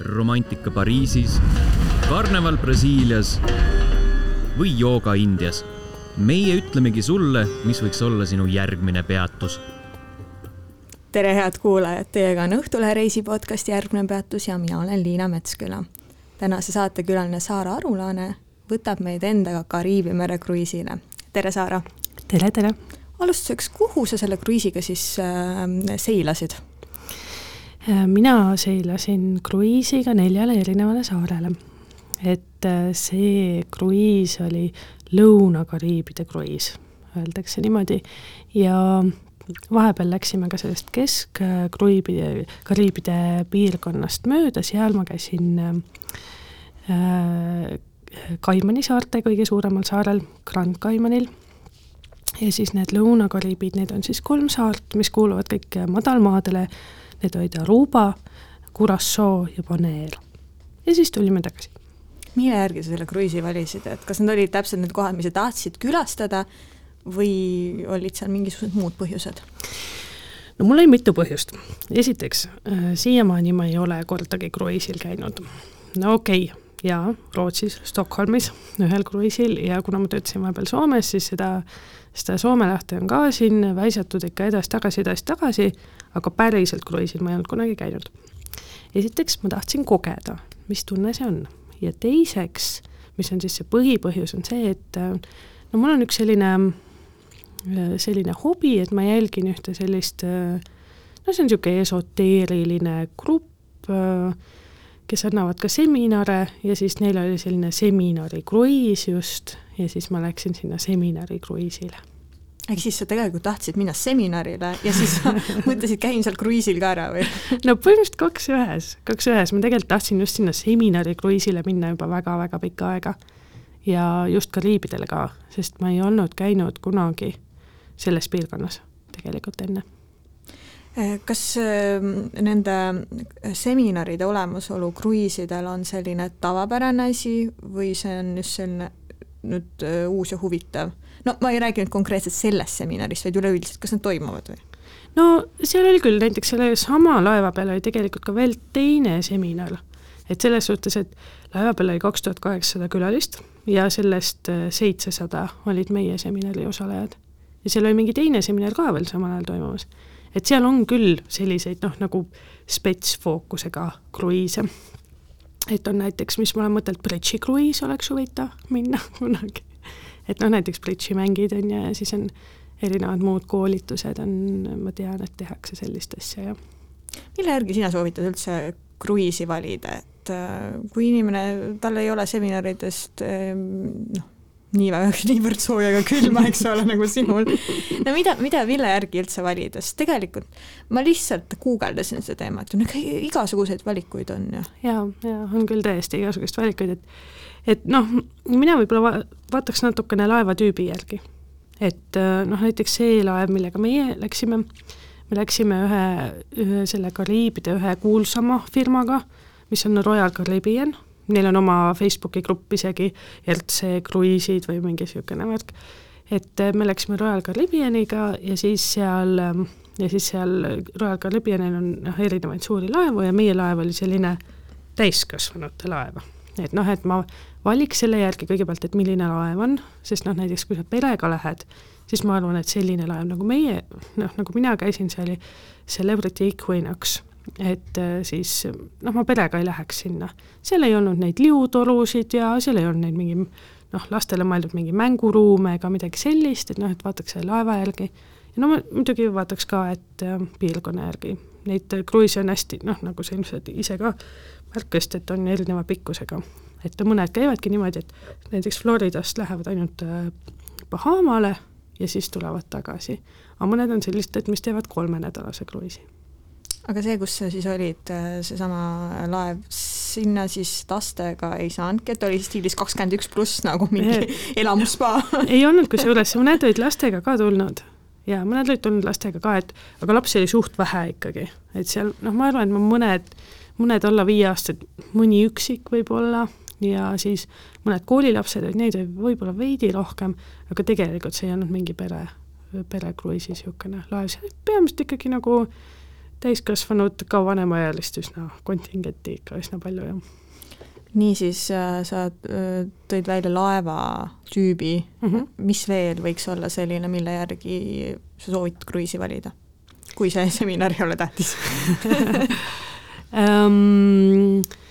romantika Pariisis, karneval Brasiilias või jooga Indias. meie ütlemegi sulle, mis võiks olla sinu järgmine peatus. tere, head kuulajad, teiega on Õhtulehe reisi podcast Järgmine peatus ja mina olen Liina Metsküla. tänase saatekülaline Saara Arulaane võtab meid endaga Kariibi mere kruiisile. tere, Saara! tere, tere! alustuseks, kuhu sa selle kruiisiga siis äh, seilasid? Äh, mina seilasin kruiisiga neljale erinevale saarele. et äh, see kruiis oli Lõuna-Kariibide kruiis, öeldakse niimoodi, ja vahepeal läksime ka sellest Kesk-Kariibide, Kariibide piirkonnast mööda, seal ma käisin äh, Kaimani saarte kõige suuremal saarel, Grand Kaimanil, ja siis need Lõuna-Kariibid, need on siis kolm saart, mis kuuluvad kõik madalmaadele, need olid Aruba, Curaçao ja Bonaire. ja siis tulime tagasi. mille järgi sa selle kruiisi valisid, et kas need olid täpselt need kohad, mis sa tahtsid külastada või olid seal mingisugused muud põhjused? no mul oli mitu põhjust. esiteks äh,, siiamaani ma ei ole kordagi kruiisil käinud. no okei okay,, jaa, Rootsis, Stockholmis ühel kruiisil ja kuna ma töötasin vahepeal Soomes, siis seda, seda Soome lahte on ka siin väisatud ikka edasi-tagasi, edasi-tagasi, aga päriselt kruiisil ma ei olnud kunagi käinud. esiteks ma tahtsin kogeda, mis tunne see on ja teiseks, mis on siis see põhipõhjus, on see, et no mul on üks selline, selline hobi, et ma jälgin ühte sellist no see on niisugune esoteeriline grupp, kes annavad ka seminare ja siis neil oli selline seminarik-kruiis just ja siis ma läksin sinna seminarik-kruiisile ehk siis sa tegelikult tahtsid minna seminarile ja siis mõtlesid, käin seal kruiisil ka ära või? no põhimõtteliselt kaks ühes, kaks ühes, ma tegelikult tahtsin just sinna seminari kruiisile minna juba väga-väga pikka aega. ja just Kariibidele ka, sest ma ei olnud käinud kunagi selles piirkonnas tegelikult enne. Eh, kas ehm, nende seminaride olemasolu kruiisidel on selline tavapärane asi või see on just selline nüüd äh, uus ja huvitav? no ma ei räägi nüüd konkreetselt sellest seminarist, vaid üleüldiselt, kas need toimuvad või? no seal oli küll, näiteks selle sama laeva peal oli tegelikult ka veel teine seminar. et selles suhtes, et laeva peal oli kaks tuhat kaheksasada külalist ja sellest äh, seitsesada olid meie seminari osalejad. ja seal oli mingi teine seminar ka veel samal ajal toimumas. Et seal on küll selliseid noh, nagu spetsfookusega kruiise et on näiteks, mis ma olen mõtelnud, bridži kruiis oleks huvitav minna kunagi. et noh, näiteks bridži mängid on ju ja siis on erinevad muud koolitused on, ma tean, et tehakse sellist asja ja. mille järgi sina soovitad üldse kruiisi valida, et äh, kui inimene, tal ei ole seminaridest noh, nii väga, niivõrd sooja ega külma, eks ole, nagu sinul. no mida, mida, mille järgi üldse valida, sest tegelikult ma lihtsalt guugeldasin seda teemat, no igasuguseid valikuid on ju. ja, ja on küll täiesti igasuguseid valikuid, et et noh, mina võib-olla va vaataks natukene laevatüübi järgi. et noh, näiteks see laev, millega meie läksime, me läksime ühe, ühe selle Kariibide ühe kuulsama firmaga, mis on Royal Caribbean neil on oma Facebooki grupp isegi, RC kruiisid või mingi niisugune värk, et äh, me läksime Royal Caribbeaniga ja siis seal, ähm, ja siis seal Royal Caribbeanil on noh, erinevaid suuri laevu ja meie laev oli selline täiskasvanute laev. et noh, et ma valiks selle järgi kõigepealt, et milline laev on, sest noh, näiteks kui sa perega lähed, siis ma arvan, et selline laev nagu meie, noh, nagu mina käisin, see oli Celebrity Equinox et äh, siis noh, ma perega ei läheks sinna. seal ei olnud neid liutorusid ja seal ei olnud neid mingi noh, lastele mõeldud mingi mänguruume ega midagi sellist, et noh, et vaataks selle laeva järgi. ja no ma muidugi vaataks ka, et äh, piirkonna järgi, neid kruiise on hästi noh, nagu sa ilmselt ise ka märkasid, et on erineva pikkusega. et mõned käivadki niimoodi, et näiteks Floridast lähevad ainult äh, Bahamale ja siis tulevad tagasi. aga mõned on sellised, et mis teevad kolmenädalase kruiisi aga see, kus sa siis olid, äh, seesama laev, sinna siis lastega ei saanudki, et oli stiilis kakskümmend üks pluss nagu mingi elamusspa. Ei olnud kusjuures, mõned olid lastega ka tulnud. Ja mõned olid tulnud lastega ka, et aga lapsi oli suht vähe ikkagi, et seal noh, ma arvan, et ma mõned, mõned alla viieaastased, mõni üksik võib-olla ja siis mõned koolilapsed olid, neid oli võib-olla veidi rohkem, aga tegelikult see ei olnud mingi pere, perekruiisi niisugune laev, see oli peamiselt ikkagi nagu äh, täiskasvanud ka vanemaealist üsna kontingenti ikka üsna palju jah niisiis äh, sa äh, tõid välja laeva tüübi mm. -hmm. mis veel võiks olla selline, mille järgi sa soovitad kruiisi valida? kui see seminar ei ole tähtis um,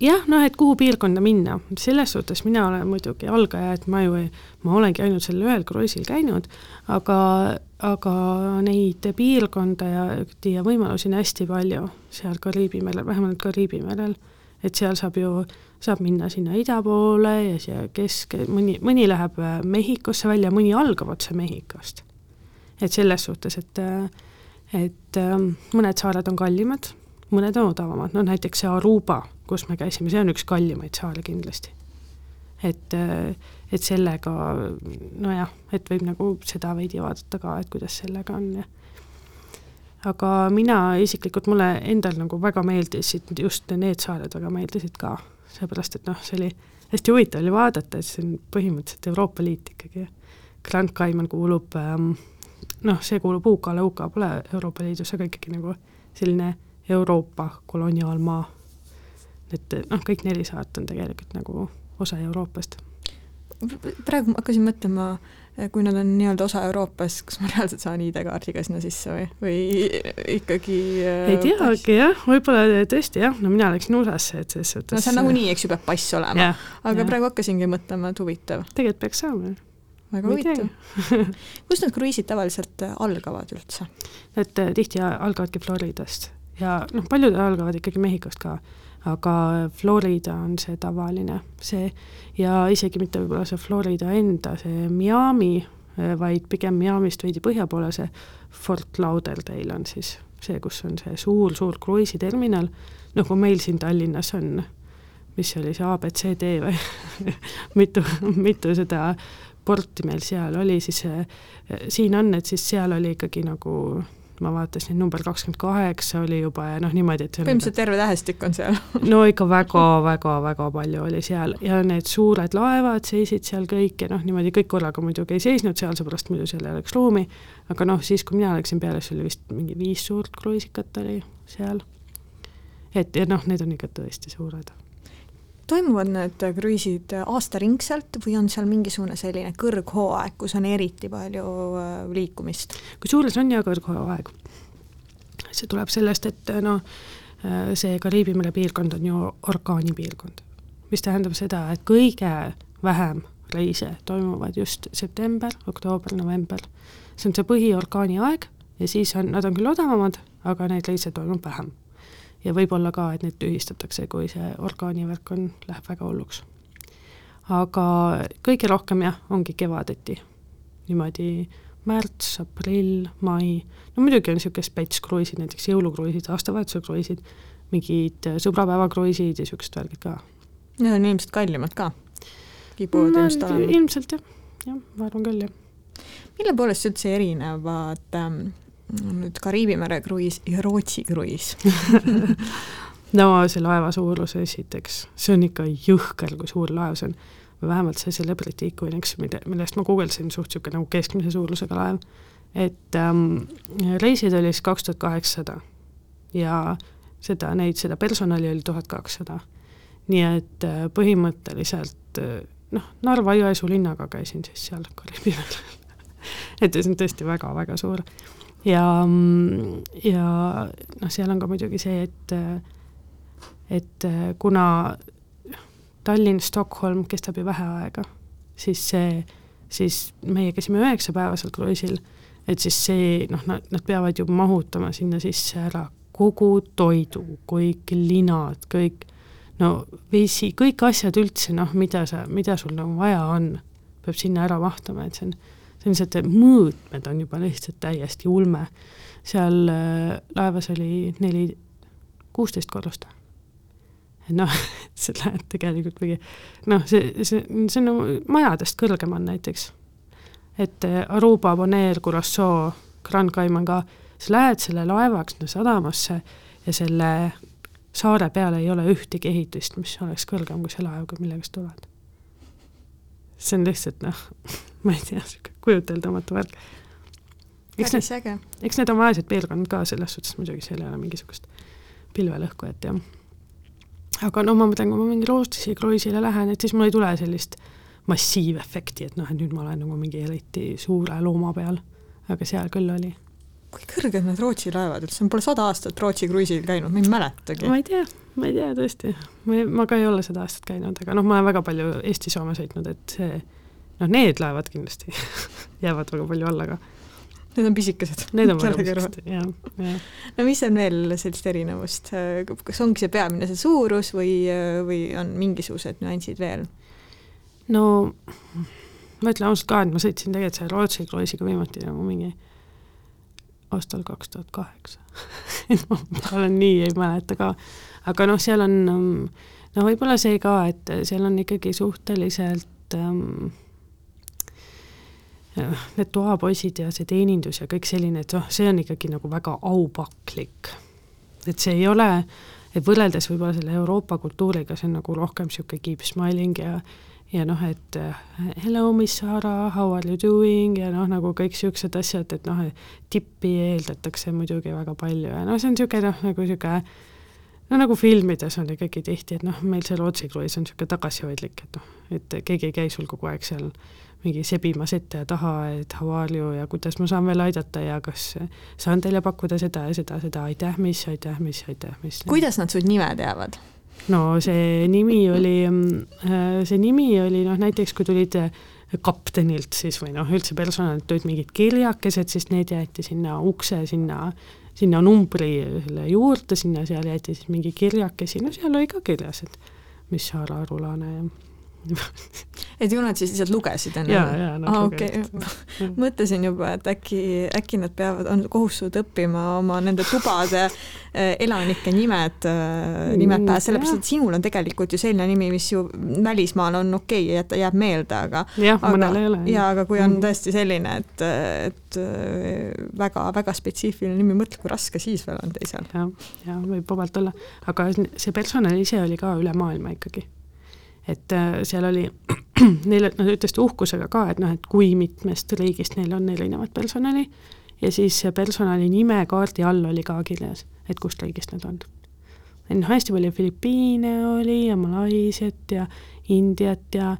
jah, noh, et kuhu piirkonda minna, selles suhtes mina olen muidugi algaja, et ma ju ei, ma olengi ainult sellel ühel kruiisil käinud, aga, aga neid piirkonda ja, ja võimalusi on hästi palju seal Kariibi merel, vähemalt Kariibi merel. et seal saab ju, saab minna sinna ida poole ja siia kesk, mõni, mõni läheb Mehhikosse välja, mõni algab otse Mehhikost. et selles suhtes, et, et mõned saared on kallimad, mõned on odavamad, no näiteks see Aruba kus me käisime, see on üks kallimaid saale kindlasti. et, et sellega nojah, et võib nagu seda veidi vaadata ka, et kuidas sellega on ja aga mina isiklikult, mulle endal nagu väga meeldisid just need saared väga meeldisid ka, seepärast et noh, see oli hästi huvitav oli vaadata, et see on põhimõtteliselt Euroopa Liit ikkagi. Grand Cayman kuulub ähm, noh, see kuulub UK-le, UK pole Euroopa Liidus, aga ikkagi nagu selline Euroopa koloniaalmaa et noh, kõik neli saart on tegelikult nagu osa Euroopast. praegu ma hakkasin mõtlema, kui nad on nii-öelda osa Euroopast, kas ma reaalselt saan ID-kaardiga sinna sisse või, või ikkagi ei äh, teagi jah, võib-olla tõesti jah, no mina läksin USA-sse, et selles suhtes no see on nagunii, eks ju, peab pass olema. aga ja. praegu hakkasingi mõtlema, et huvitav. tegelikult peaks saama väga huvitav kust need kruiisid tavaliselt algavad üldse? Äh, tihti algavadki Floridast ja noh, paljud algavad ikkagi Mehhikost ka aga Florida on see tavaline, see ja isegi mitte võib-olla see Florida enda, see Miami, vaid pigem Miamist veidi põhja poole, see Fort Lauderdale on siis see, kus on see suur-suur kruiisiterminal, noh kui meil siin Tallinnas on, mis oli, see abcd või mitu, mitu seda porti meil seal oli, siis siin on, et siis seal oli ikkagi nagu ma vaatasin, number kakskümmend kaheksa oli juba ja noh, niimoodi, et põhimõtteliselt terve tähestik on seal. No ikka väga-väga-väga palju oli seal ja need suured laevad seisid seal kõik ja noh, niimoodi kõik korraga muidugi ei seisnud seal, seepärast muidu seal ei oleks ruumi, aga noh, siis kui mina läksin peale, siis oli vist mingi viis suurt kruiisikat oli seal. et ja noh, need on ikka tõesti suured toimuvad need kruiisid aastaringselt või on seal mingisugune selline kõrghooaeg, kus on eriti palju äh, liikumist? kusjuures on ja kõrghooaeg. see tuleb sellest, et noh, see Kariibi mere piirkond on ju orkaanipiirkond, mis tähendab seda, et kõige vähem reise toimuvad just september, oktoober, november. see on see põhiorkaani aeg ja siis on, nad on küll odavamad, aga neid reise toimub vähem ja võib-olla ka, et need tühistatakse, kui see orgaanivärk on, läheb väga hulluks. aga kõige rohkem jah, ongi kevadeti, niimoodi märts, aprill, mai, no muidugi on niisugune spetskruiisid, näiteks jõulukruiisid, aastavahetuse kruiisid, mingid sõbrapäevakruiisid ja niisugused värgid ka. Need on ilmselt kallimad ka, kipuvad no, ilmselt olema? ilmselt jah, jah, ma arvan küll, jah. mille poolest üldse erinevad ähm, nüüd Kariibi mere kruiis ja Rootsi kruiis no see laeva suurus esiteks, see on ikka jõhker, kui suur laev see on. vähemalt see Celebrity Equinix, mille, millest ma guugeldasin, suht niisugune nagu keskmise suurusega laev. et ähm, reisid oli siis kaks tuhat kaheksasada ja seda, neid, seda personali oli tuhat kakssada. nii et äh, põhimõtteliselt äh, noh, Narva-Jõesuu linnaga käisin siis seal Kariibi merel et see on tõesti väga-väga suur ja, ja noh, seal on ka muidugi see, et, et kuna Tallinn-Stockholm kestab ju vähe aega, siis see, siis meie käisime üheksapäevasel kruiisil, et siis see, noh, nad, nad peavad ju mahutama sinna sisse ära kogu toidu, kõik linad, kõik no vesi, kõik asjad üldse, noh, mida sa, mida sul nagu vaja on, peab sinna ära mahtuma, et see on sellised mõõtmed on juba lihtsalt täiesti ulme. seal äh, laevas oli neli, kuusteist korrust. et noh, sa lähed tegelikult mingi noh, see, see, see on nagu majadest kõrgem on näiteks. et äh, Aruba, Bonaire, Curaçao, Grand Cayman ka, sa lähed selle laevaga sinna sadamasse ja selle saare peal ei ole ühtegi ehitist, mis oleks kõrgem kui see laev, millega sa tuled. See on lihtsalt noh, ma ei tea, niisugune kujuteldamatu värk. eks need, eks need on vaesed piirkonnad ka selles suhtes muidugi, seal ei ole mingisugust pilvelõhkujat ja aga no ma mõtlen, kui ma mingi Rootsi kruiisile lähen, et siis mul ei tule sellist massiivefekti, et noh, et nüüd ma olen nagu mingi eriti suure looma peal. aga seal küll oli. Kui kõrged need Rootsi laevad üldse on, pole sada aastat Rootsi kruiisil käinud, ma ei mäletagi. ma ei tea, ma ei tea tõesti, ma, ma ka ei ole seda aastat käinud, aga noh, ma olen väga palju Eesti-Soome sõitnud, et see noh, need laevad kindlasti jäävad väga palju alla ka. Need on pisikesed. Need on väga pisikesed, jah, jah. no mis on veel sellist erinevust, kas ongi see peamine see suurus või, või on mingisugused nüansid veel? no ma ütlen ausalt ka, et ma sõitsin tegelikult selle Rootsi kruiisiga viimati nagu mingi aastal kaks tuhat kaheksa. et ma olen nii ei mäleta ka, aga noh, seal on no võib-olla see ka, et seal on ikkagi suhteliselt ähm, need toapoisid ja see teenindus ja kõik selline, et noh, see on ikkagi nagu väga aupaklik. et see ei ole, et võrreldes võib-olla selle Euroopa kultuuriga, see on nagu rohkem niisugune keep smiling ja ja noh, et hello, Miss Sara, how are you doing ja noh, nagu kõik niisugused asjad, et noh, tippi eeldatakse muidugi väga palju ja noh, see on niisugune noh, nagu niisugune no nagu filmides on ikkagi tihti, et noh, meil see Rootsi kruiis on niisugune tagasihoidlik, et noh, et keegi ei käi sul kogu aeg seal mingi sebimas ette ja taha, et how are you ja kuidas ma saan veel aidata ja kas saan teile pakkuda seda ja seda, seda, aitäh, mis, aitäh, mis, aitäh, mis. kuidas nad su nime teavad? No see nimi oli, see nimi oli noh, näiteks kui tulid kaptenilt siis või noh, üldse personalilt tulid mingid kirjakesed, siis need jäeti sinna ukse, sinna, sinna numbri juurde, sinna seal jäeti siis mingi kirjakesi, no seal oli ka kirjas, et mis Saara Arulane ja et ju nad siis lihtsalt lugesid enne? jaa, jaa, nad ah, lugesid okay. mõtlesin juba, et äkki, äkki nad peavad, on kohustatud õppima oma nende tubade eh, elanike nimed, nimed pähe, sellepärast et sinul on tegelikult ju selline nimi, mis ju välismaal on okei okay, ja ta jääb meelde, aga jah, mõnel ei ole. jaa, aga kui on tõesti selline, et, et väga-väga spetsiifiline nimi, mõtle, kui raske siis veel on teisel. jah, ja võib vabalt olla, aga see personal ise oli ka üle maailma ikkagi et äh, seal oli, neile, nad ütlesid uhkusega ka, et noh, et kui mitmest riigist neil on erinevat personali ja siis personali nime kaardi all oli ka kirjas, et kust riigist nad on. noh, hästi palju Filipiine oli ja Malaisiat ja Indiat ja,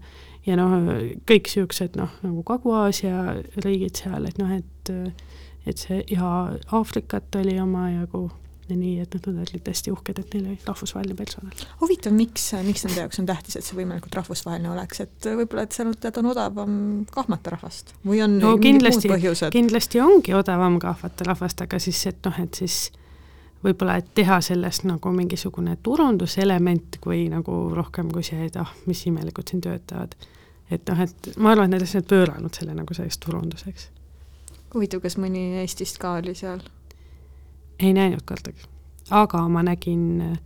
ja noh, kõik niisugused noh, nagu Kagu-Aasia riigid seal, et noh, et et see ja Aafrikat oli omajagu ja nii, et nad olid hästi uhked, et neil oli rahvusvaheline personal. huvitav, miks, miks nende jaoks on tähtis, et see võimalikult rahvusvaheline oleks, et võib-olla, et seal tead, on odavam kahmata rahvast või on no, põhjused? kindlasti ongi odavam kahvata rahvast, aga siis, et noh, et siis võib-olla, et teha sellest nagu mingisugune turunduselement kui nagu rohkem kui see, et ah, mis imelikud siin töötavad. et noh, et ma arvan, et nad lihtsalt pööranud selle nagu selleks turunduseks. huvitav, kas mõni Eestist ka oli seal? Ei näinud kordagi, aga ma nägin,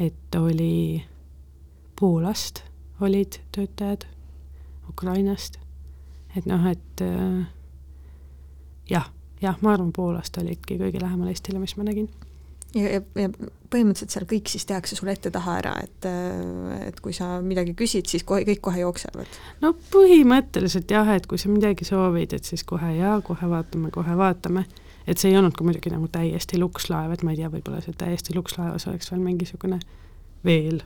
et oli Poolast olid töötajad, Ukrainast, et noh, et äh, jah, jah, ma arvan, Poolast olidki kõige lähemal Eestile, mis ma nägin. ja, ja, ja põhimõtteliselt seal kõik siis tehakse sulle ette-taha ära, et, et kui sa midagi küsid, siis kohe, kõik kohe jooksevad? no põhimõtteliselt jah, et kui sa midagi soovid, et siis kohe jaa, kohe vaatame, kohe vaatame et see ei olnud ka muidugi nagu täiesti lukslaev, et ma ei tea, võib-olla see täiesti lukslaevas oleks veel mingisugune veel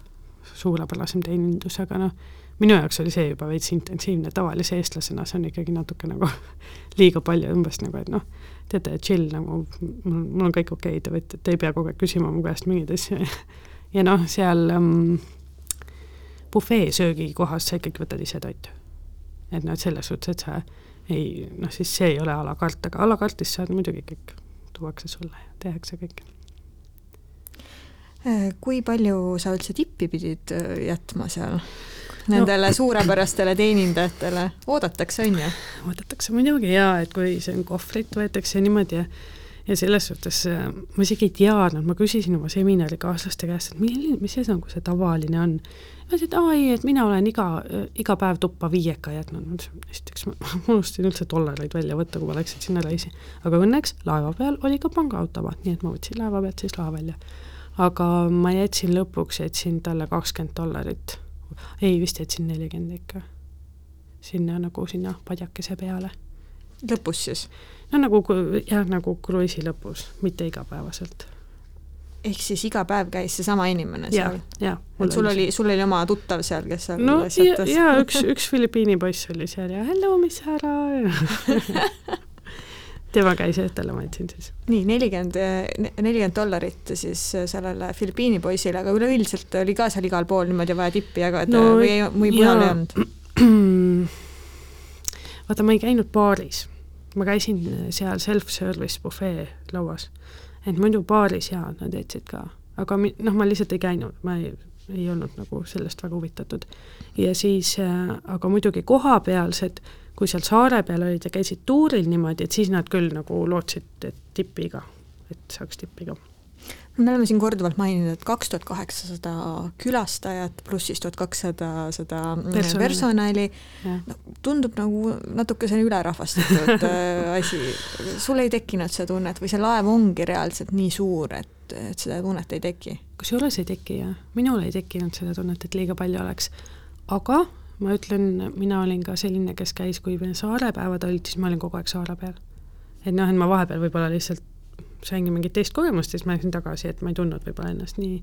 suurepärasem teenindus, aga noh, minu jaoks oli see juba veits intensiivne, tavalise eestlasena see on ikkagi natuke nagu liiga palju, umbes nagu, et noh, teate, chill nagu, mul, mul on kõik okei okay,, te võite, te ei pea kogu aeg küsima mu käest mingeid asju ja noh, seal um, bufee söögikohas sa ikkagi võtad ise toitu. et noh, et selles suhtes, et sa ei, noh siis see ei ole a la carte, aga a la carte'is saad muidugi kõik, tuuakse sulle ja tehakse kõik. kui palju sa üldse tippi pidid jätma seal? Nendele no. suurepärastele teenindajatele oodatakse, on ju? oodatakse muidugi jaa, et kui see on kohvrit võetakse niimoodi ja ja selles suhtes ma isegi ei teadnud, ma küsisin oma seminarikaaslaste käest, et milline, mis see nagu see tavaline on ma ütlesin, et aa ei, et mina olen iga, iga päev tuppa viieka jätnud, esiteks ma unustasin üldse dollareid välja võtta, kui ma läksin sinna reisi. aga õnneks laeva peal oli ka pangaautomaat, nii et ma võtsin laeva pealt siis laeva välja. aga ma jätsin lõpuks, jätsin talle kakskümmend dollarit, ei vist jätsin nelikümmend ikka, sinna nagu sinna padjakese peale. lõpus siis? no nagu jah, nagu kruiisi lõpus, mitte igapäevaselt. Ehk siis iga päev käis seesama inimene seal?, et sul oli, sul oli oma tuttav seal, kes seal no ja, ja üks, üks Filipiini poiss oli seal ja hello, mis ära tema käis etele, ma andsin siis. nii, nelikümmend, nelikümmend dollarit siis sellele Filipiini poisile, aga üleüldiselt oli ka seal igal pool niimoodi vaja tippi jagada No või, või mujal ei olnud? vaata, ma ei käinud baaris, ma käisin seal self-service bufee lauas, et muidu baaris jaa, nad jätsid ka, aga mi-, noh, ma lihtsalt ei käinud, ma ei, ei olnud nagu sellest väga huvitatud. ja siis äh,, aga muidugi kohapealsed, kui seal saare peal olid ja käisid tuuril niimoodi, et siis nad küll nagu lootsid, et tippi ka, et saaks tippi ka. Me oleme siin korduvalt maininud, et kaks tuhat kaheksasada külastajat pluss siis tuhat kakssada seda Personali. personali, jah. tundub nagu natuke selline ülerahvastatud äh, asi. sul ei tekkinud seda tunnet või see laev ongi reaalselt nii suur, et, et seda tunnet ei teki? kusjuures ei teki jah, minul ei tekkinud seda tunnet, et liiga palju oleks. aga ma ütlen, mina olin ka selline, kes käis, kui meil saarepäevad olid, siis ma olin kogu aeg saare peal. et noh, et ma vahepeal võib-olla lihtsalt saingi mingit teist kogemust siis ma läksin tagasi, et ma ei tundnud võib-olla ennast nii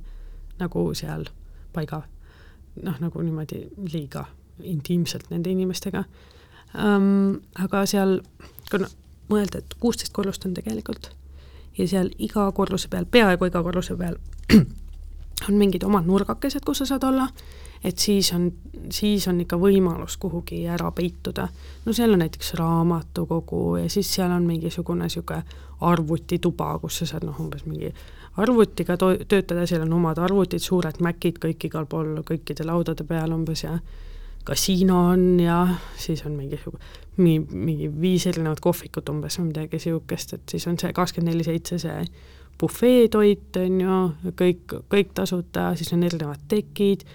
nagu seal paiga, noh, nagu niimoodi liiga intiimselt nende inimestega um,. aga seal, kui mõelda, et kuusteist korrust on tegelikult ja seal iga korruse peal, peaaegu iga korruse peal on mingid omad nurgakesed, kus sa saad olla, et siis on, siis on ikka võimalus kuhugi ära peituda. no seal on näiteks raamatukogu ja siis seal on mingisugune niisugune arvutituba, kus sa saad noh, umbes mingi arvutiga to-, töötada, seal on omad arvutid, suured Macid kõik igal pool, kõikide laudade peal umbes ja kasiino on ja siis on mingisugune, mingi, mingi viis erinevat kohvikut umbes või midagi niisugust, et siis on see kakskümmend neli seitse see bufeetoit, on ju, kõik, kõik tasuta, siis on erinevad tekid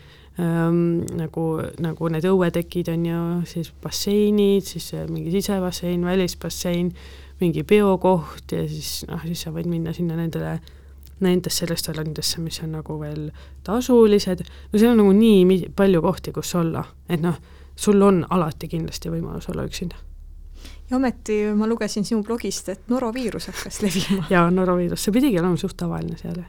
ähm,, nagu, nagu need õuetekid on ju, siis basseinid, siis mingi sisebassein, välisbassein, mingi peokoht ja siis noh, siis sa võid minna sinna nendele, nendesse restoranidesse, mis on nagu veel tasulised, no seal on nagu nii palju kohti, kus olla, et noh, sul on alati kindlasti võimalus olla üksinda. ja ometi ma lugesin sinu blogist, et noroviirus hakkas levima. ja noroviirus, see pidigi olema suht tavaline seal.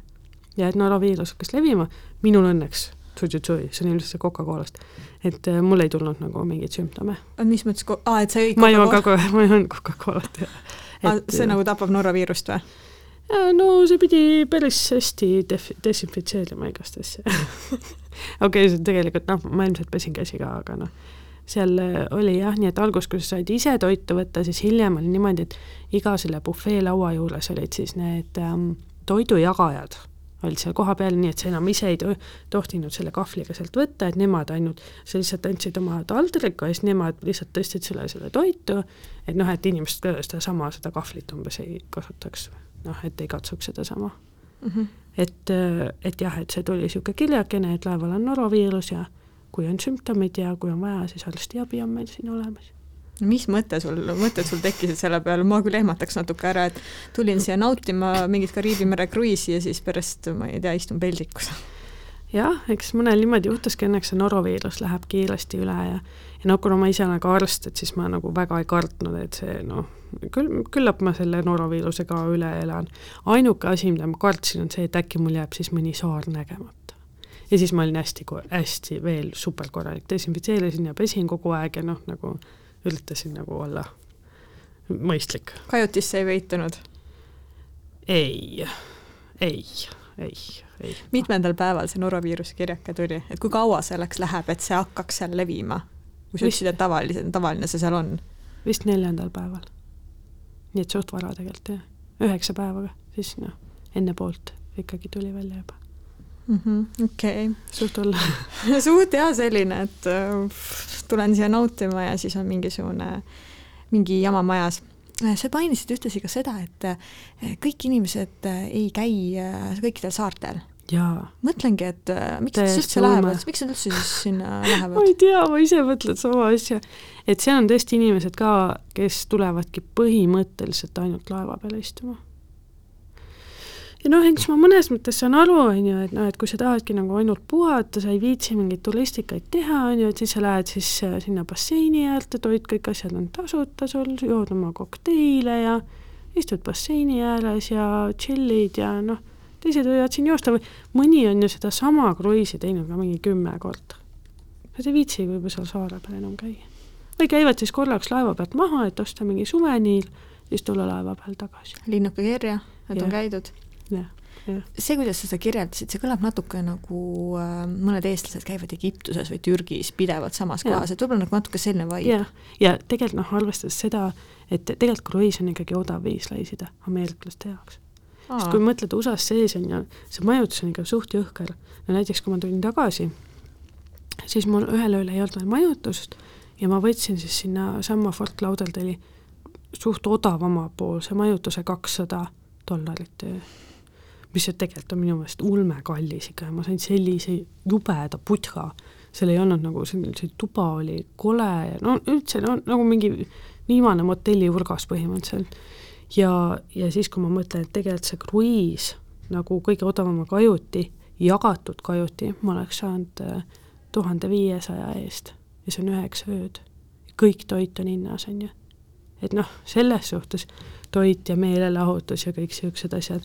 ja et noroviirus hakkas levima, minul õnneks, tsutsutsui, see on ilmselt see Coca-Colast, et äh, mul ei tulnud nagu mingeid sümptome. mis mõttes, aa, et sa jõid ma joon Coca-Cola- kogu aeg, ma joon Coca-Colat ja Aa, see nagu tapab noroviirust või? No see pidi päris hästi def-, desinfitseerima igast asja okei see tegelikult noh, ma ilmselt pesin käsi ka, aga noh, seal äh, oli jah, nii et alguses, kui sa said ise toitu võtta, siis hiljem oli niimoodi, et iga selle bufee laua juures olid siis need ähm, toidujagajad olid seal kohapeal, nii et sa enam ise ei to tohtinud selle kahvliga sealt võtta, et nemad ainult, sa lihtsalt andsid oma taldriku ja siis nemad lihtsalt tõstsid sulle selle toitu, et noh, et inimesed ka sedasama, seda kahvlit umbes ei kasutaks, noh, et ei katsuks sedasama Mm -hmm. et, et jah, et see tuli niisugune kirjakene, et laeval on noroviirus ja kui on sümptomid ja kui on vaja, siis arstiabi on meil siin olemas. Mis mõte sul, mõtted sul tekkisid selle peale, ma küll ehmataks natuke ära, et tulin siia nautima mingit Kariibi mere kruiisi ja siis pärast, ma ei tea, istun peldikus. jah, eks mõnel niimoodi juhtuski, õnneks see noroviirus läheb kiiresti üle ja ja noh, kuna ma ise olen ka arst, et siis ma nagu väga ei kartnud, et see noh, küll, küllap ma selle noroviiruse ka üle elan. ainuke asi, mida ma kartsin, on see, et äkki mul jääb siis mõni saar nägemata. ja siis ma olin hästi, hästi veel superkorralik, desinfitseerisin ja pesin kogu aeg ja noh, nagu üritasin nagu olla mõistlik. kajutisse ei peitunud? ei, ei, ei, ei. mitmendal päeval see noroviiruse kirjake tuli, et kui kaua selleks läheb, et see hakkaks seal levima? kui sa ütlesid, et tavaline, tavaline see seal on? vist neljandal päeval. nii et suht vara tegelikult jah, üheksa päevaga, siis noh, enne poolt ikkagi tuli välja juba. Okei suht okay. suht hea selline, et äh, tulen siia nautima ja siis on mingisugune, mingi jama majas. sa mainisid ühtlasi ka seda, et äh, kõik inimesed äh, ei käi äh, kõikidel saartel. mõtlengi, et äh, miks nad üldse lähevad miks nad üldse siis sinna ma lähevad? ei tea, ma ise mõtlen sama asja. et seal on tõesti inimesed ka, kes tulevadki põhimõtteliselt ainult laeva peale istuma. Ja noh, eks ma mõnes mõttes saan aru, on ju, et noh, et kui sa tahadki nagu ainult puhata, sa ei viitsi mingeid turistikaid teha, on ju, et siis sa lähed siis äh, sinna basseini äärde, toid, kõik asjad on tasuta sul, jood oma kokteile ja istud basseini ääres ja tšillid ja noh, teised võivad siin joosta või mõni on ju sedasama kruiisi teinud ka mingi kümme korda. Nad ei viitsi võib-olla seal saare peal enam käia. või käivad siis korraks laeva pealt maha, et osta mingi suveniil, siis tulla laeva peal tagasi. linnuke kirja, et Jah. on käidud jah, see, kuidas sa seda kirjeldasid, see kõlab natuke nagu äh, mõned eestlased käivad Egiptuses või Türgis pidevalt samas kohas, et võib-olla nagu natuke selline vibe. jah, ja tegelikult noh, arvestades seda, et tegelikult kruiis on ikkagi odav viis reisida ameeriklaste jaoks. sest kui mõtled USA-s sees on ju, see majutus on ikka suht jõhker. no näiteks, kui ma tulin tagasi, siis mul ühel ööl ei olnud veel majutust ja ma võtsin siis sinnasamma Fort Lauderdale'i suht odavamapoolse majutuse kakssada dollarit öö. Mis ju tegelikult on minu meelest ulmekallis ikka ja ma sain sellise jubeda putka, seal ei olnud nagu see, see tuba oli kole ja no üldse no nagu mingi viimane motelliurgas põhimõtteliselt. ja, ja siis, kui ma mõtlen, et tegelikult see kruiis nagu kõige odavama kajuti, jagatud kajuti, ma oleks saanud äh, tuhande viiesaja eest ja see on üheksa ööd. kõik toit on hinnas, on ju. et noh, selles suhtes toit ja meelelahutus ja kõik niisugused asjad,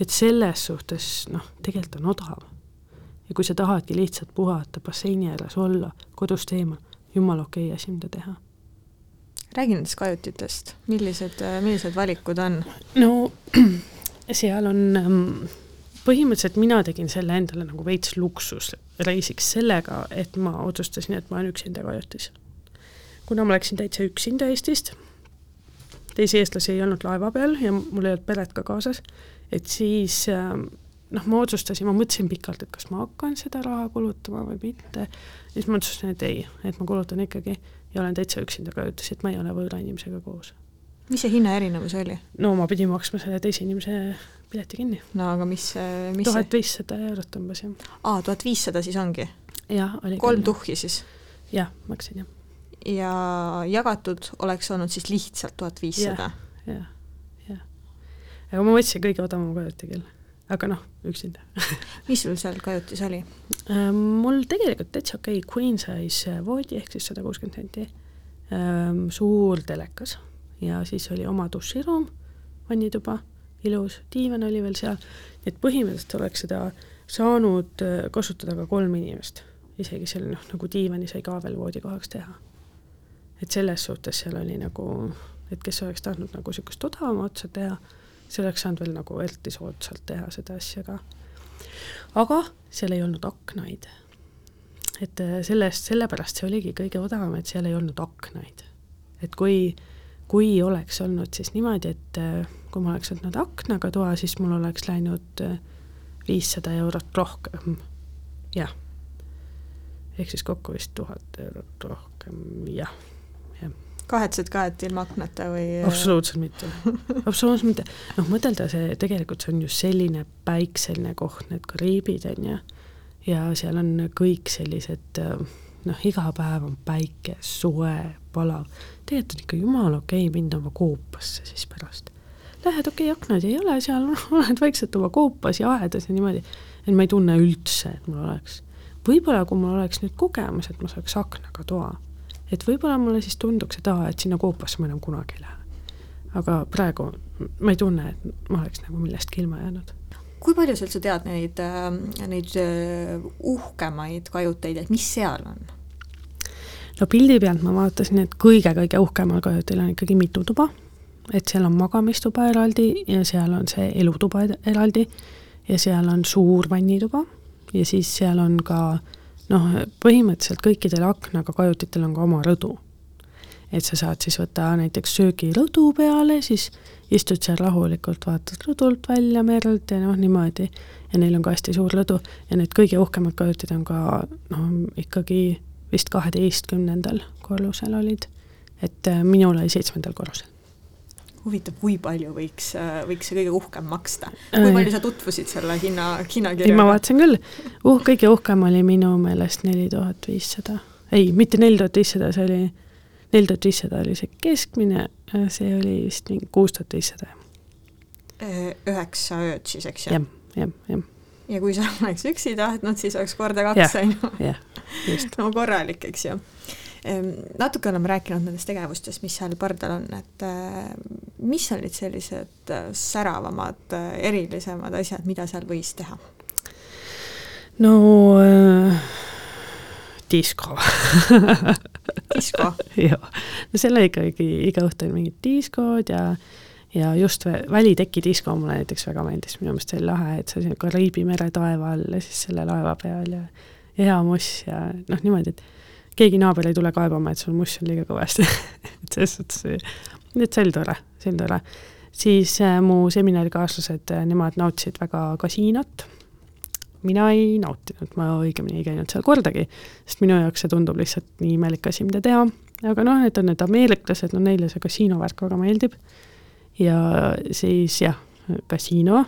et selles suhtes noh, tegelikult on odav. ja kui sa tahadki lihtsalt puhata, basseini ääres olla, kodust eemal, jumala okei asi, mida teha räägi nendest kajutitest, millised, millised valikud on? no seal on ähm, põhimõtteliselt mina tegin selle endale nagu veits luksusreisiks sellega, et ma otsustasin, et ma olen üksinda kajutis. kuna ma läksin täitsa üksinda Eestist, teisi eestlasi ei olnud laeva peal ja mul ei olnud peret ka kaasas, et siis ähm, noh, ma otsustasin, ma mõtlesin pikalt, et kas ma hakkan seda raha kulutama või mitte, siis ma otsustasin, et ei, et ma kulutan ikkagi ja olen täitsa üksinda kajutis, et ma ei ole võõra inimesega koos mis see hinnaerinevus oli? no ma pidin maksma selle teise inimese pileti kinni. no aga mis, mis tuhat viissada eurot umbes jah. aa, tuhat viissada siis ongi? jah, oli kolm tuhhi siis? jah, maksin jah. Ja jagatud oleks olnud siis lihtsalt tuhat viissada? jah, jah. aga ma võtsin kõige odavama kajuti küll, aga noh, üksinda mis sul seal kajutis oli? mul tegelikult täitsa okei okay, queen size voodi ehk siis sada kuuskümmend senti, suur telekas ja siis oli oma duširuum, vannituba, ilus, diivan oli veel seal, et põhimõtteliselt oleks seda saanud äh, kasutada ka kolm inimest, isegi seal noh, nagu diivani sai ka veel voodikohaks teha. Et selles suhtes seal oli nagu, et kes oleks tahtnud nagu niisugust odavama otsa teha, see oleks saanud veel nagu eriti soodsalt teha seda asja ka. aga seal ei olnud aknaid. et äh, sellest, sellepärast see oligi kõige odavam, et seal ei olnud aknaid. et kui kui oleks olnud siis niimoodi, et äh, kui ma oleks võtnud aknaga toa, siis mul oleks läinud äh, viissada eurot rohkem, jah. ehk siis kokku vist tuhat eurot rohkem, jah. Kahetsed ka, et ilma aknata või? absoluutselt mitte, absoluutselt mitte. noh, mõtelda see, tegelikult see on ju selline päikseline koht, need Kariibid on ju, ja seal on kõik sellised noh, iga päev on päike, soe, palav, tegelikult on ikka jumala okei okay minna oma koopasse siis pärast. Lähed, okei okay,, aknaid ei ole seal, oled vaikselt oma koopas ja aedas ja niimoodi, et ma ei tunne üldse, et mul oleks. võib-olla kui mul oleks nüüd kogemus, et ma saaks aknaga toa, et võib-olla mulle siis tunduks, et aa, et sinna koopasse ma enam kunagi ei lähe. aga praegu ma ei tunne, et ma oleks nagu millestki ilma jäänud kui palju sa üldse tead neid, neid uhkemaid kajuteid, et mis seal on? no pildi pealt ma vaatasin, et kõige-kõige uhkemal kajutil on ikkagi mitu tuba, et seal on magamistuba eraldi ja seal on see elutuba eraldi ja seal on suur vannituba ja siis seal on ka noh, põhimõtteliselt kõikidel aknaga kajutitel on ka oma rõdu. et sa saad siis võtta näiteks söögirõdu peale, siis istud seal rahulikult, vaatad rõdult välja merelt ja noh, niimoodi. ja neil on ka hästi suur rõdu ja need kõige uhkemad kajutid on ka noh, ikkagi vist kaheteistkümnendal korrusel olid, et äh, minul oli seitsmendal korrusel. Huvitav, kui palju võiks, võiks see kõige uhkem maksta? kui palju sa tutvusid selle hinna, hinnakirjaga? ei, ma vaatasin küll, uh, kõige uhkem oli minu meelest neli tuhat viissada, ei, mitte neli tuhat viissada, see oli, neli tuhat viissada oli see keskmine, see oli vist mingi kuus tuhat viissada. üheksa ööd siis, eks ju? jah, jah, jah. ja kui sa oleks üksi tahtnud, siis oleks korda kaks, on ju. no korralik, eks ju. Natuke oleme rääkinud nendest tegevustest, mis seal pardal on, et äh, mis olid sellised äh, säravamad, äh, erilisemad asjad, mida seal võis teha? no äh, disko disko? jah, no selle ikkagi iga õhtu oli mingid diskod ja ja just väliteki disko mulle näiteks väga meeldis, minu meelest see oli lahe, et see Kariibi mere taeva all ja siis selle laeva peal ja hea muss ja noh, niimoodi, et keegi naaber ei tule kaebama, et sul muss on liiga kõvasti. Et selles suhtes, et see oli tore, see oli tore. siis äh, mu seminarikaaslased äh,, nemad nautisid väga kasiinot, mina ei nautinud, ma õigemini ei käinud seal kordagi, sest minu jaoks see tundub lihtsalt nii imelik asi, mida teha, aga noh, need on need ameeriklased, no neile see kasiinovärk väga meeldib. Ja siis jah, kasiino,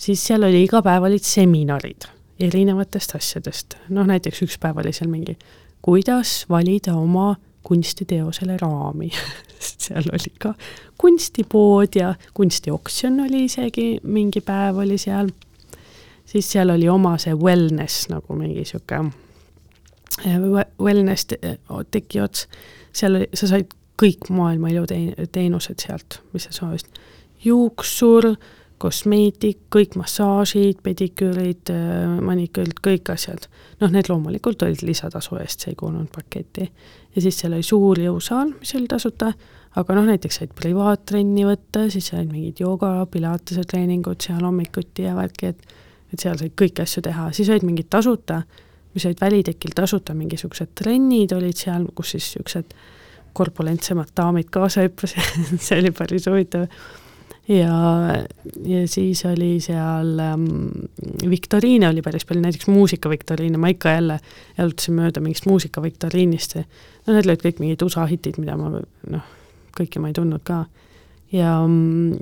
siis seal oli iga päev olid seminarid erinevatest asjadest, noh näiteks üks päev oli seal mingi, kuidas valida oma kunstiteosele raami. Seal oli ka kunstipood ja kunstioksjon oli isegi, mingi päev oli seal, siis seal oli oma see wellness nagu mingi niisugune wellness teki ots, seal oli, sa said kõik maailma iluteenused sealt, mis sa soovisid. juuksur, kosmeetik, kõik massaažid, pediküürid, maniküürid, kõik asjad. noh, need loomulikult olid lisatasu eest, see ei kuulunud paketti. ja siis seal oli suur jõusaal, mis oli tasuta, aga noh, näiteks said privaattrenni võtta, siis said mingid jooga, pilatese treeningud seal hommikuti ja värki, et et seal said kõiki asju teha, siis olid mingid tasuta, mis olid välitekil tasuta, mingisugused trennid olid seal, kus siis niisugused korpulentsemad daamid kaasa hüppasid see oli päris huvitav. Ja, ja siis oli seal ähm, viktoriine oli päris palju, näiteks muusikaviktoriine, ma ikka jälle jalutasin mööda mingist muusikaviktoriinist. no need olid kõik mingid USA hitid, mida ma noh, kõiki ma ei tundnud ka. ja,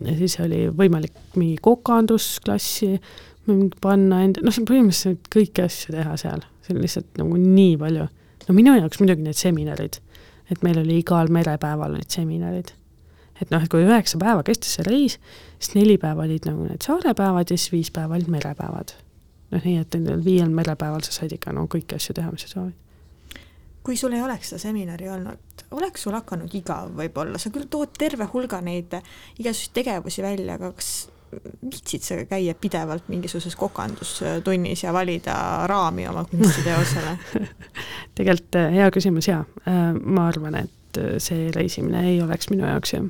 ja siis oli võimalik mingi kokandusklassi panna enda, noh, põhimõtteliselt kõiki asju teha seal, see on lihtsalt nagu nii palju. no minu jaoks muidugi need seminarid et meil oli igal merepäeval olid seminarid. Et noh, et kui üheksa päeva kestis see reis, siis neli päeva olid nagu need saarepäevad ja siis viis päeva olid merepäevad. noh, nii et nendel viiel merepäeval sa said ikka no kõiki asju teha, mis sa soovid. kui sul ei oleks seda seminari olnud, oleks sul hakanud igav võib-olla, sa küll tood terve hulga neid igasuguseid tegevusi välja, aga kas viitsid sa käia pidevalt mingisuguses kokandustunnis ja valida raami oma kunstiteosele tegelikult äh, hea küsimus ja äh, ma arvan, et äh, see reisimine ei oleks minu jaoks jah.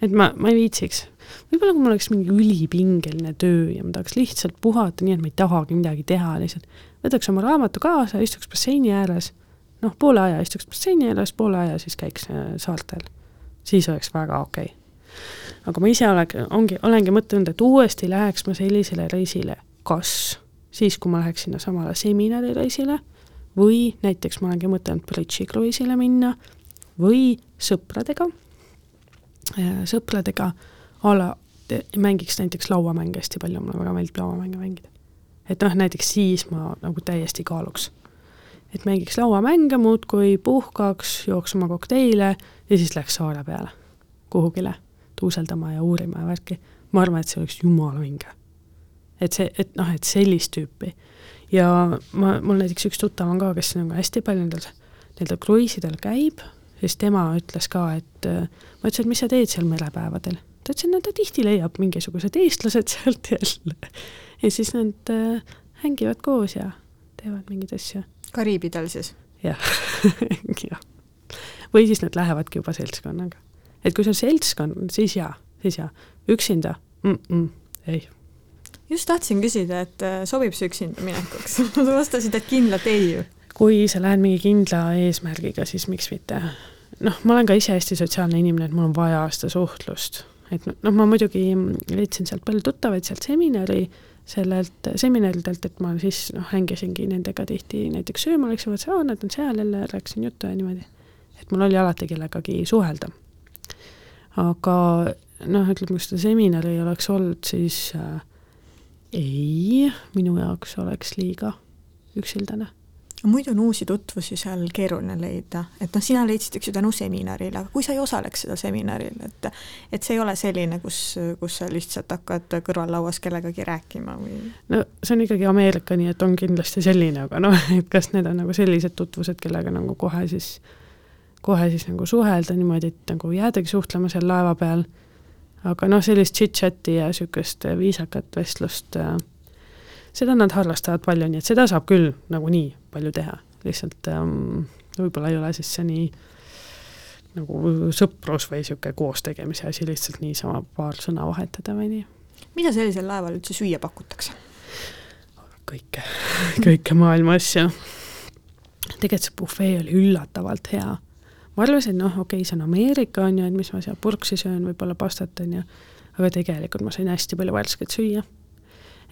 Et ma, ma ei viitsiks. võib-olla kui mul oleks mingi ülipingeline töö ja ma tahaks lihtsalt puhata, nii et ma ei tahagi midagi teha, lihtsalt võtaks oma raamatu kaasa, istuks basseini ääres, noh, poole aja istuks basseini ääres, poole aja siis käiks saartel. siis oleks väga okei okay aga ma ise oleks, ongi, olengi mõtelnud, et uuesti läheks ma sellisele reisile, kas siis, kui ma läheks sinna samale seminarireisile või näiteks ma olengi mõtelnud bridži kruiisile minna või sõpradega, äh, sõpradega a la mängiks näiteks lauamänge hästi palju, mulle väga meeldib lauamänge mängida. et noh, näiteks siis ma nagu täiesti kaaluks. et mängiks lauamänge muudkui, puhkaks, jooks oma kokteile ja siis läks saare peale kuhugile tuuseldama ja uurima ja värki, ma arvan, et see oleks jumala vinge. et see, et noh, et sellist tüüpi. ja ma, mul näiteks üks tuttav on ka, kes nagu hästi palju nendel, nendel kruiisidel käib, siis tema ütles ka, et ma ütlesin, et mis sa teed seal merepäevadel. ta ütles, et no ta tihti leiab mingisugused eestlased sealt jälle. ja siis nad äh, hängivad koos ja teevad mingeid asju. Kariibidel siis? jah jah. või siis nad lähevadki juba seltskonnaga et kui see on seltskond, siis jaa, siis jaa, üksinda mm, -mm, ei. just tahtsin küsida, et äh, sobib see üksinda minekuks sa vastasid, et kindlalt ei ju. Kui sa lähed mingi kindla eesmärgiga, siis miks mitte. noh, ma olen ka ise hästi sotsiaalne inimene, et mul on vaja seda suhtlust, et noh, ma muidugi leidsin sealt palju tuttavaid sealt seminari, sellelt seminaridelt, et ma siis noh, hängisingi nendega tihti näiteks sööma, läksin, mõtlesin, aa, nad on seal jälle, rääkisin juttu ja niimoodi. et mul oli alati kellegagi suhelda aga noh, ütleme, kui seda seminari ei oleks olnud, siis äh, ei, minu jaoks oleks liiga üksildane. Muidu on uusi tutvusi seal keeruline leida, et noh, sina leidsid üks ju tänu seminarile, aga kui sa ei osaleks seda seminaril, et et see ei ole selline, kus, kus sa lihtsalt hakkad kõrvallauas kellegagi rääkima või? no see on ikkagi Ameerika, nii et on kindlasti selline, aga noh, et kas need on nagu sellised tutvused, kellega nagu kohe siis, kohe siis nagu suhelda niimoodi, et nagu jäädagi suhtlema seal laeva peal, aga noh, sellist chit-chat'i ja niisugust viisakat vestlust äh, seda nad harrastavad palju, nii et seda saab küll nagunii palju teha, lihtsalt ähm, võib-olla ei ole siis see nii nagu sõprus või niisugune koostegemise asi, lihtsalt niisama paar sõna vahetada või nii. mida sellisel laeval üldse süüa pakutakse? kõike, kõike maailma asju. tegelikult see bufee oli üllatavalt hea. ma arvasin, noh, okei okay,, see on Ameerika, on ju, et mis ma seal purksi söön, võib-olla pastat, on ju, aga tegelikult ma sain hästi palju värsket süüa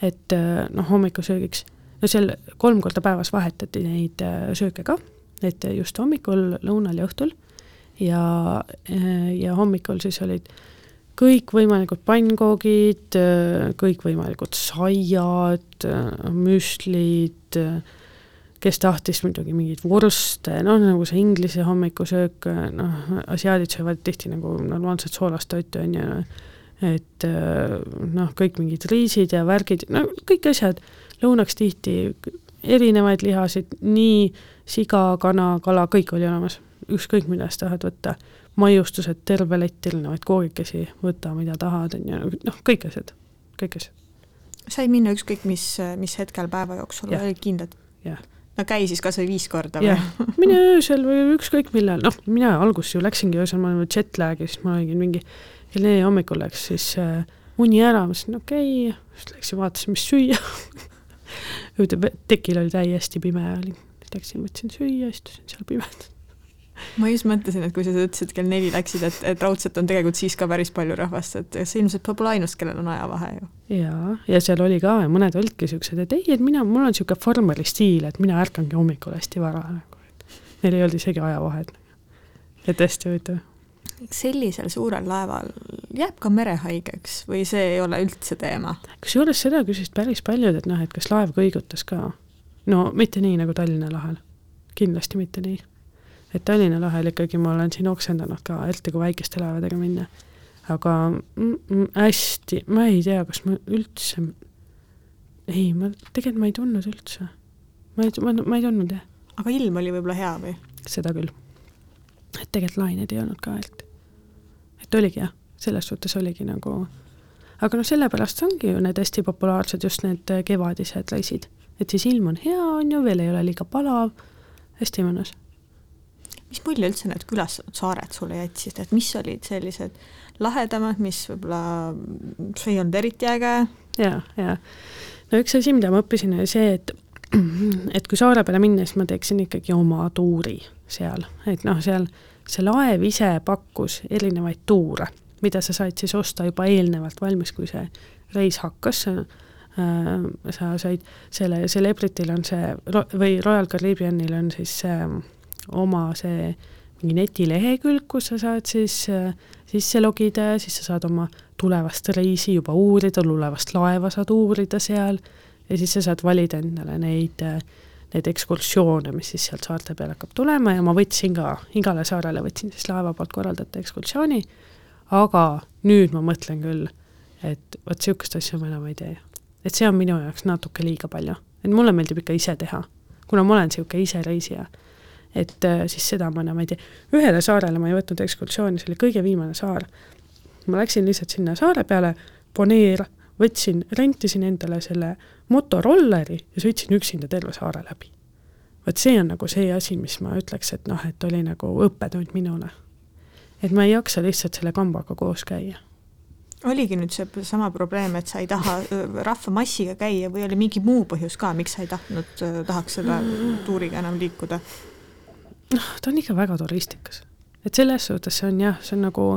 et äh, noh, hommikusöögiks, no seal kolm korda päevas vahetati neid äh, sööke ka, et just hommikul, lõunal ja õhtul. Ja, äh, ja hommikul siis olid kõikvõimalikud pannkoogid, kõikvõimalikud saiad, müslid, kes tahtis muidugi mingeid vorste, noh nagu see Inglise hommikusöök, noh, asiaadid söövad tihti nagu normaalset soolast toitu, on ju, et äh, noh, kõik mingid riisid ja värgid, no kõik asjad, lõunaks tihti erinevaid lihasid, nii siga, kana, kala, kõik oli olemas, ükskõik mida sa tahad võtta, maiustused, terve lett erinevaid koogikesi, võta, mida tahad, on ju, noh, kõik asjad, kõik asjad. sai minna ükskõik mis, mis hetkel päeva jooksul, olid kindlad? no käi siis kas või viis korda või? mine öösel või ükskõik millal, noh, mina alguses ju läksingi öösel, ma olin jet lag'i, siis ma olin mingi kell neli hommikul läks siis äh, uni ära, ma mõtlesin, okei okay., siis läksin vaatasin, mis süüa tekil oli täiesti pime ja olin, läksin, võtsin süüa, istusin seal pimedas ma just mõtlesin, et kui sa ütlesid, kell neli läksid, et, et raudselt on tegelikult siis ka päris palju rahvast, et sa ilmselt pole ainus, kellel on ajavahe ju. jaa, ja seal oli ka ja mõned olidki niisugused, et ei, et mina, mul on niisugune farmeri stiil, et mina ärkangi hommikul hästi vara nagu, et neil ei olnud isegi ajavahet. et hästi huvitav sellisel suurel laeval jääb ka merehaigeks või see ei ole üldse teema? kusjuures seda küsisid päris paljud, et noh, et kas laev kõigutas ka. no mitte nii nagu Tallinna lahel, kindlasti mitte nii. et Tallinna lahel ikkagi ma olen siin oksendanud ka, eriti kui väikeste laevadega minna. aga mm, mm, hästi, ma ei tea, kas ma üldse, ei, ma tegelikult ma ei tundnud üldse. ma ei, ma, ma ei tundnud jah. aga ilm oli võib-olla hea või? seda küll et tegelikult lained ei olnud ka, et et oligi jah, selles suhtes oligi nagu, aga noh, sellepärast ongi ju need hästi populaarsed, just need kevadised reisid. et siis ilm on hea, on ju, veel ei ole liiga palav, hästi mõnus. mis mulje üldse need külastatud saared sulle jätsid, et mis olid sellised lahedamad, mis võib-olla, see ei olnud eriti äge? ja, ja no üks asi, mida ma õppisin, oli see, et et kui saare peale minna, siis ma teeksin ikkagi oma tuuri seal, et noh, seal see laev ise pakkus erinevaid tuure, mida sa said siis osta juba eelnevalt valmis, kui see reis hakkas, äh, sa said selle, Celebrityl on see, või Royal Caribbeanil on siis see oma see mingi netilehekülg, kus sa saad siis äh, sisse logida ja siis sa saad oma tulevast reisi juba uurida, tulevast laeva saad uurida seal ja siis sa saad valida endale neid äh, neid ekskursioone, mis siis sealt saarte peale hakkab tulema ja ma võtsin ka, igale saarele võtsin siis laeva poolt korraldada ekskursiooni, aga nüüd ma mõtlen küll, et vot niisugust asja ma enam ei tee. et see on minu jaoks natuke liiga palju, et mulle meeldib ikka ise teha, kuna ma olen niisugune isereisija, et äh, siis seda ma enam ei tee. ühele saarele ma ei võtnud ekskursiooni, see oli kõige viimane saar. ma läksin lihtsalt sinna saare peale, Bonaire, võtsin, rentisin endale selle motorolleri ja sõitsin üksinda terve saare läbi. vot see on nagu see asi, mis ma ütleks, et noh, et oli nagu õppetund minule. et ma ei jaksa lihtsalt selle kambaga koos käia oligi nüüd see sama probleem, et sa ei taha rahvamassiga käia või oli mingi muu põhjus ka, miks sa ei tahtnud, tahaks selle tuuriga enam liikuda? noh, ta on ikka väga turistikas. et selles suhtes see on jah, see on nagu,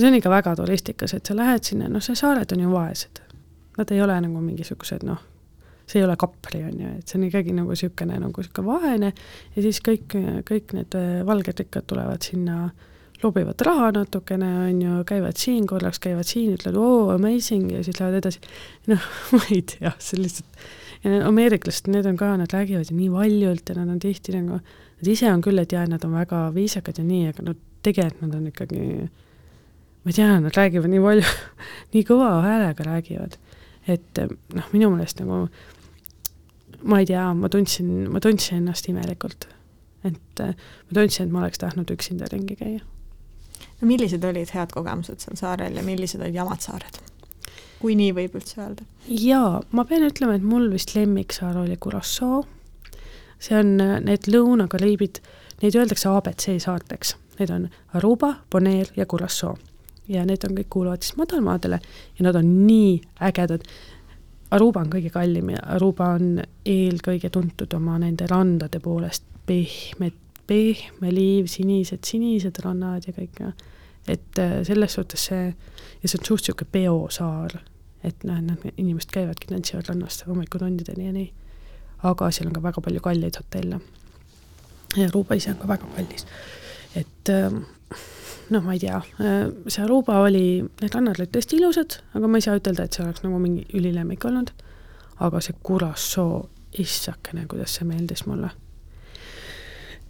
see on ikka väga turistikas, et sa lähed sinna, noh, see saared on ju vaesed. Nad ei ole nagu mingisugused noh, see ei ole Kapri, on ju, et see on ikkagi nagu niisugune nagu niisugune vaene ja siis kõik, kõik need äh, valged rikkad tulevad sinna lobivad raha natukene, on ju, käivad siin korraks, käivad siin, ütlevad oo, amazing ja siis lähevad edasi. noh, ma ei tea, see lihtsalt, ameeriklased, need on ka, nad räägivad ju nii valjult ja nad on tihti nagu, nad ise on küll, et jaa, nad on väga viisakad ja nii, aga no tegelikult nad on ikkagi, ma ei tea, nad räägivad nii palju nii kõva häälega räägivad, et noh, minu meelest nagu ma ei tea, ma tundsin, ma tundsin ennast imelikult. et ma tundsin, et ma oleks tahtnud üksinda ringi käia no millised olid head kogemused seal saarel ja millised olid jamad saared? kui nii võib üldse öelda? jaa, ma pean ütlema, et mul vist lemmiksaar oli Curaçao. see on need Lõuna-Kariibid, neid öeldakse abc saarteks, need on Aruba, Bonaire ja Curaçao. Ja need on kõik, kuuluvad siis madalmaadele ja nad on nii ägedad. Aruba on kõige kallim ja Aruba on eelkõige tuntud oma nende randade poolest, pehmed pehme liiv, sinised, sinised rannad ja kõik et äh, selles suhtes see, ja see on suht- niisugune peosaar, et noh, noh, inimesed käivadki, tantsivad rannast hommikutundideni ja nii. aga seal on ka väga palju kalleid hotelle. ja Aruba ise on ka väga kallis. et ähm, noh, ma ei tea, äh, see Aruba oli, need rannad olid tõesti ilusad, aga ma ei saa ütelda, et see oleks nagu mingi ülilemmik olnud. aga see Curaçao, issakene, kuidas see meeldis mulle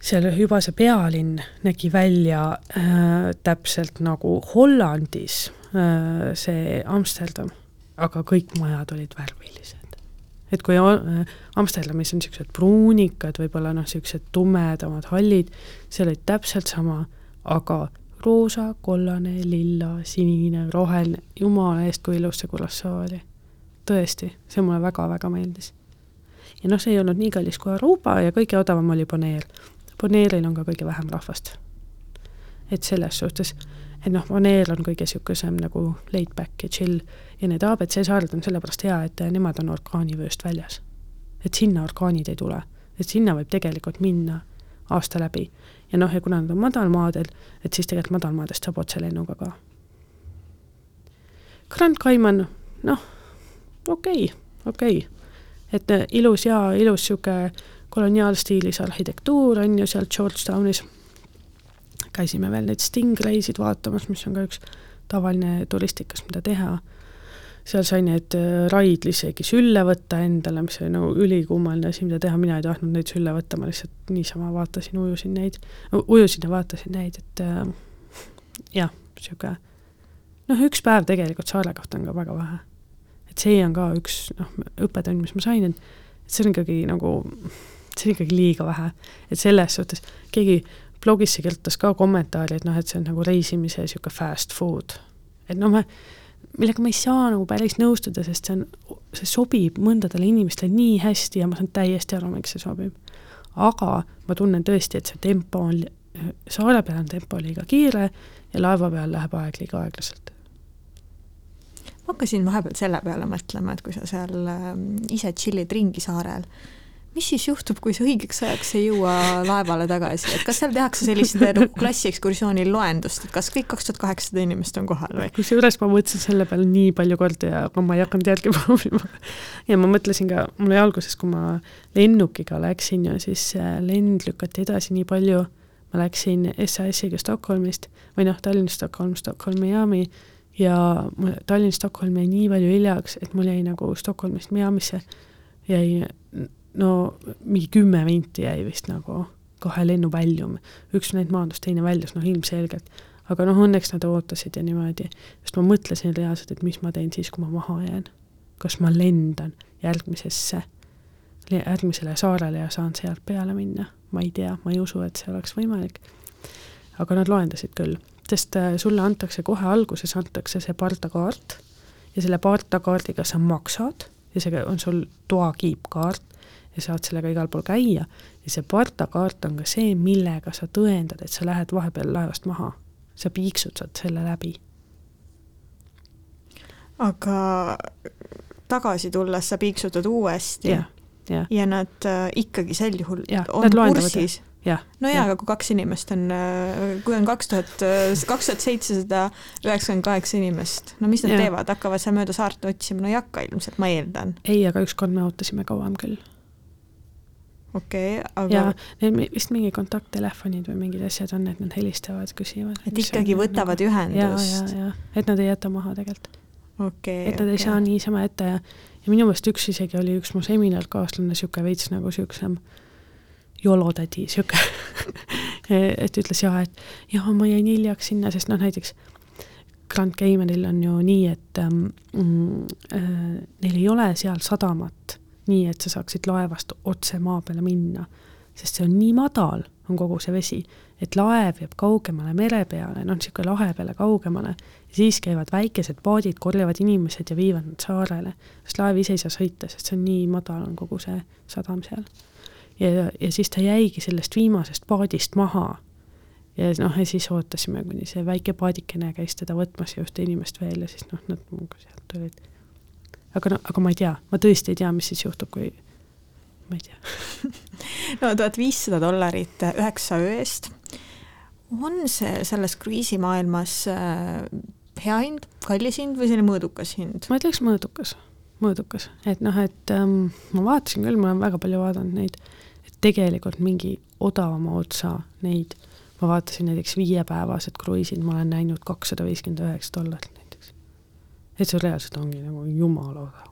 seal juba see pealinn nägi välja äh, täpselt nagu Hollandis äh, see Amsterdam, aga kõik majad olid värvilised. et kui äh, Amsterdamis on niisugused pruunikad, võib-olla noh, niisugused tumedamad hallid, seal olid täpselt sama, aga roosa, kollane, lilla, sinine, roheline, jumala eest, kui ilus see Curaçao oli. tõesti, see mulle väga-väga meeldis. ja noh, see ei olnud nii kallis kui Aruba ja kõige odavam oli Bonaire Bonairil on ka kõige vähem rahvast. et selles suhtes, et noh, Bonaire on kõige niisugusem nagu laid back ja chill ja need abc saared on sellepärast hea, et nemad on orkaanivööst väljas. et sinna orkaanid ei tule, et sinna võib tegelikult minna aasta läbi. Ja noh, ja kuna nad on madalmaadel, et siis tegelikult madalmaadest saab otselennuga ka. Grand Cayman, noh, okei okay,, okei okay., et ilus ja ilus niisugune koloniaalstiilis arhitektuur on ju seal Georgetownis. käisime veel neid Stingraysid vaatamas, mis on ka üks tavaline turistikas, mida teha. Seal sai need äh, raidl isegi sülle võtta endale, mis oli nagu ülikummaline asi, mida teha, mina ei tahtnud neid sülle võtta, ma lihtsalt niisama vaatasin, ujusin neid, ujusin ja vaatasin neid, et äh, jah, niisugune noh, üks päev tegelikult saare kohta on ka väga vähe. et see on ka üks noh, õppetund, mis ma sain, et see on ikkagi nagu see on ikkagi liiga vähe. et selles suhtes keegi blogisse kirjutas ka kommentaari, et noh, et see on nagu reisimise niisugune fast food. et noh, me, millega ma ei saa nagu päris nõustuda, sest see on, see sobib mõndadele inimestele nii hästi ja ma saan täiesti aru, miks see sobib. aga ma tunnen tõesti, et see tempo on, saare peal on tempo liiga kiire ja laeva peal läheb aeg liiga aeglaselt ma hakkasin vahepeal selle peale mõtlema, et kui sa seal äh, ise tšillid ringi saarel, mis siis juhtub, kui sa õigeks ajaks ei jõua laevale tagasi, et kas seal tehakse sellist nagu klassiekskursioonil loendust, et kas kõik kaks tuhat kaheksasada inimest on kohal või? kusjuures ma mõtlesin selle peale nii palju kordi ja ma ei hakanud järgi proovima. ja ma mõtlesin ka, mul oli alguses, kui ma lennukiga läksin ja siis lend lükati edasi nii palju, ma läksin SAS-iga Stockholmist või noh, Tallinn-Stockholm, Stockholm-Miami ja Tallinn-Stockholm jäi nii palju hiljaks, et mul jäi nagu Stockholmist Miamisse jäi no mingi kümme vinti jäi vist nagu kahe lennu väljum, üks neid maandus, teine väljus, noh ilmselgelt. aga noh, õnneks nad ootasid ja niimoodi, sest ma mõtlesin reaalselt, et mis ma teen siis, kui ma maha jään. kas ma lendan järgmisesse, järgmisele saarele ja saan sealt peale minna, ma ei tea, ma ei usu, et see oleks võimalik. aga nad loendasid küll, sest äh, sulle antakse kohe alguses, antakse see pardakaart ja selle pardakaardiga sa maksad ja see on sul toakiipkaart ja saad sellega igal pool käia ja see partakaart on ka see, millega sa tõendad, et sa lähed vahepeal laevast maha. sa piiksutad selle läbi. aga tagasi tulles sa piiksutad uuesti ja, ja. ja nad äh, ikkagi sel juhul ja, on kursis? no jaa, ja. aga kui kaks inimest on, äh, kui on kaks tuhat, äh, kaks tuhat seitsesada üheksakümmend kaheksa inimest, no mis nad ja. teevad, hakkavad seal mööda saart otsima, no ei hakka ilmselt, ma eeldan. ei, aga ükskord me ootasime kauem küll okei okay,, ja aga neil mi- vist mingi kontakttelefonid või mingid asjad on, et nad helistavad, küsivad. et ikkagi võtavad ja, ja, ühendust. ja, et nad ei jäta maha tegelikult. okei, et nad ei saa niisama ette ja, ja minu meelest üks isegi oli üks mu seminarkaaslane, niisugune veits nagu niisugusem jolotädi, sihuke et ütles jaa, et jaa, ma jäin hiljaks sinna, sest noh, näiteks Grand Caymanil on ju nii, et ähm, mm, äh, neil ei ole seal sadamat, nii et sa saaksid laevast otse maa peale minna, sest see on nii madal, on kogu see vesi, et laev jääb kaugemale mere peale, noh, niisugune lahe peale kaugemale, siis käivad väikesed paadid, korjavad inimesed ja viivad nad saarele, sest laev ise ei saa sõita, sest see on nii madal, on kogu see sadam seal ja, ja siis ta jäigi sellest viimasest paadist maha. ja noh, ja siis ootasime, kuni see väike paadikene käis teda võtmas ja ühte inimest veel ja siis noh, nad minuga sealt tulid. Aga no, aga ma ei tea, ma tõesti ei tea, mis siis juhtub, kui ma ei tea. no tuhat viissada dollarit üheksa öö eest. on see selles kruiisimaailmas äh, hea hind, kallis hind või selline mõõdukas hind? ma ütleks mõõdukas, mõõdukas, et noh, et ähm, ma vaatasin küll, ma olen väga palju vaadanud neid, et tegelikult mingi odavama otsa neid, ma vaatasin näiteks viiepäevased kruiisid, ma olen näinud kakssada viiskümmend üheksa dollarit. Et see reaalselt ongi nagu jumala odav.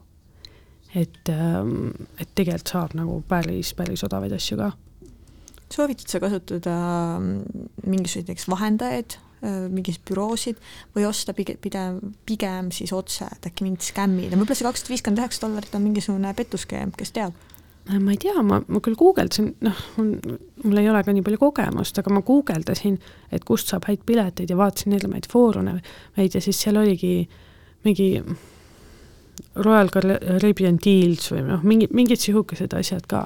et ähm,, et tegelikult saab nagu päris, päris odavaid asju ka. soovitad sa kasutada mm, mingisuguseid näiteks vahendajaid, mingeid büroosid või osta pigem, pigem, pigem siis otse, et äkki mingid skämmid ja võib-olla see kakssada viiskümmend üheksa dollarit on mingisugune petuskeem, kes teab? ma ei tea, ma, ma küll guugeldasin, noh, mul ei ole ka nii palju kogemust, aga ma guugeldasin, et kust saab häid pileteid ja vaatasin erinevaid foorumeid ja siis seal oligi mingi Royal Caribbean Deals või noh, mingi, mingid sihukesed asjad ka,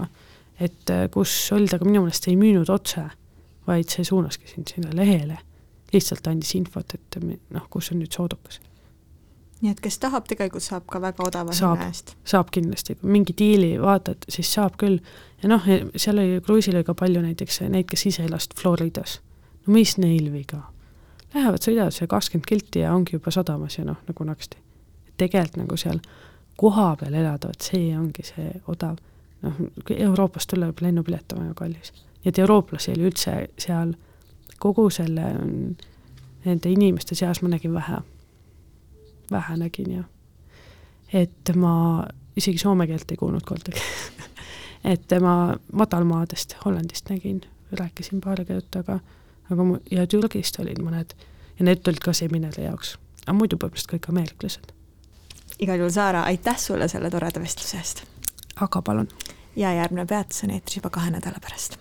et kus olid, aga minu meelest ei müünud otse, vaid see suunaski sind sinna lehele. lihtsalt andis infot, et noh, kus on nüüd soodukas nii et kes tahab, tegelikult saab ka väga odava hinna eest. saab kindlasti, kui mingi diili vaatad, siis saab küll. ja noh, seal oli, kruiisil oli ka palju näiteks neid, kes ise elasid Floridas. no mis neil viga? Lähevad, sõidavad see kakskümmend kilti ja ongi juba sadamas ja noh, nagu naksti. tegelikult nagu seal kohapeal elada, vot see ongi see odav. noh, Euroopast tulla, juba lennupilet on väga kallis. nii et eurooplasi oli üldse seal kogu selle, nende inimeste seas ma nägin vähe vähe nägin ja et ma isegi soome keelt ei kuulnud kordagi et ma madalmaadest, Hollandist nägin, rääkisin paariga juttu, aga, aga mu ja Türgist olid mõned ja need tulid ka seminari jaoks, aga muidu põhimõtteliselt kõik ameeriklased. igal juhul, Saara, aitäh sulle selle toreda vestluse eest! aga palun! ja järgmine peatus on eetris juba kahe nädala pärast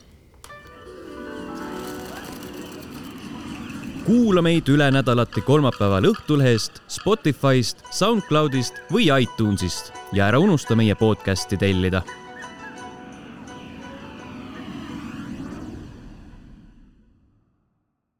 kuula meid üle nädalati kolmapäeval Õhtulehest, Spotify'st, SoundCloud'ist või iTunes'ist ja ära unusta meie podcast'i tellida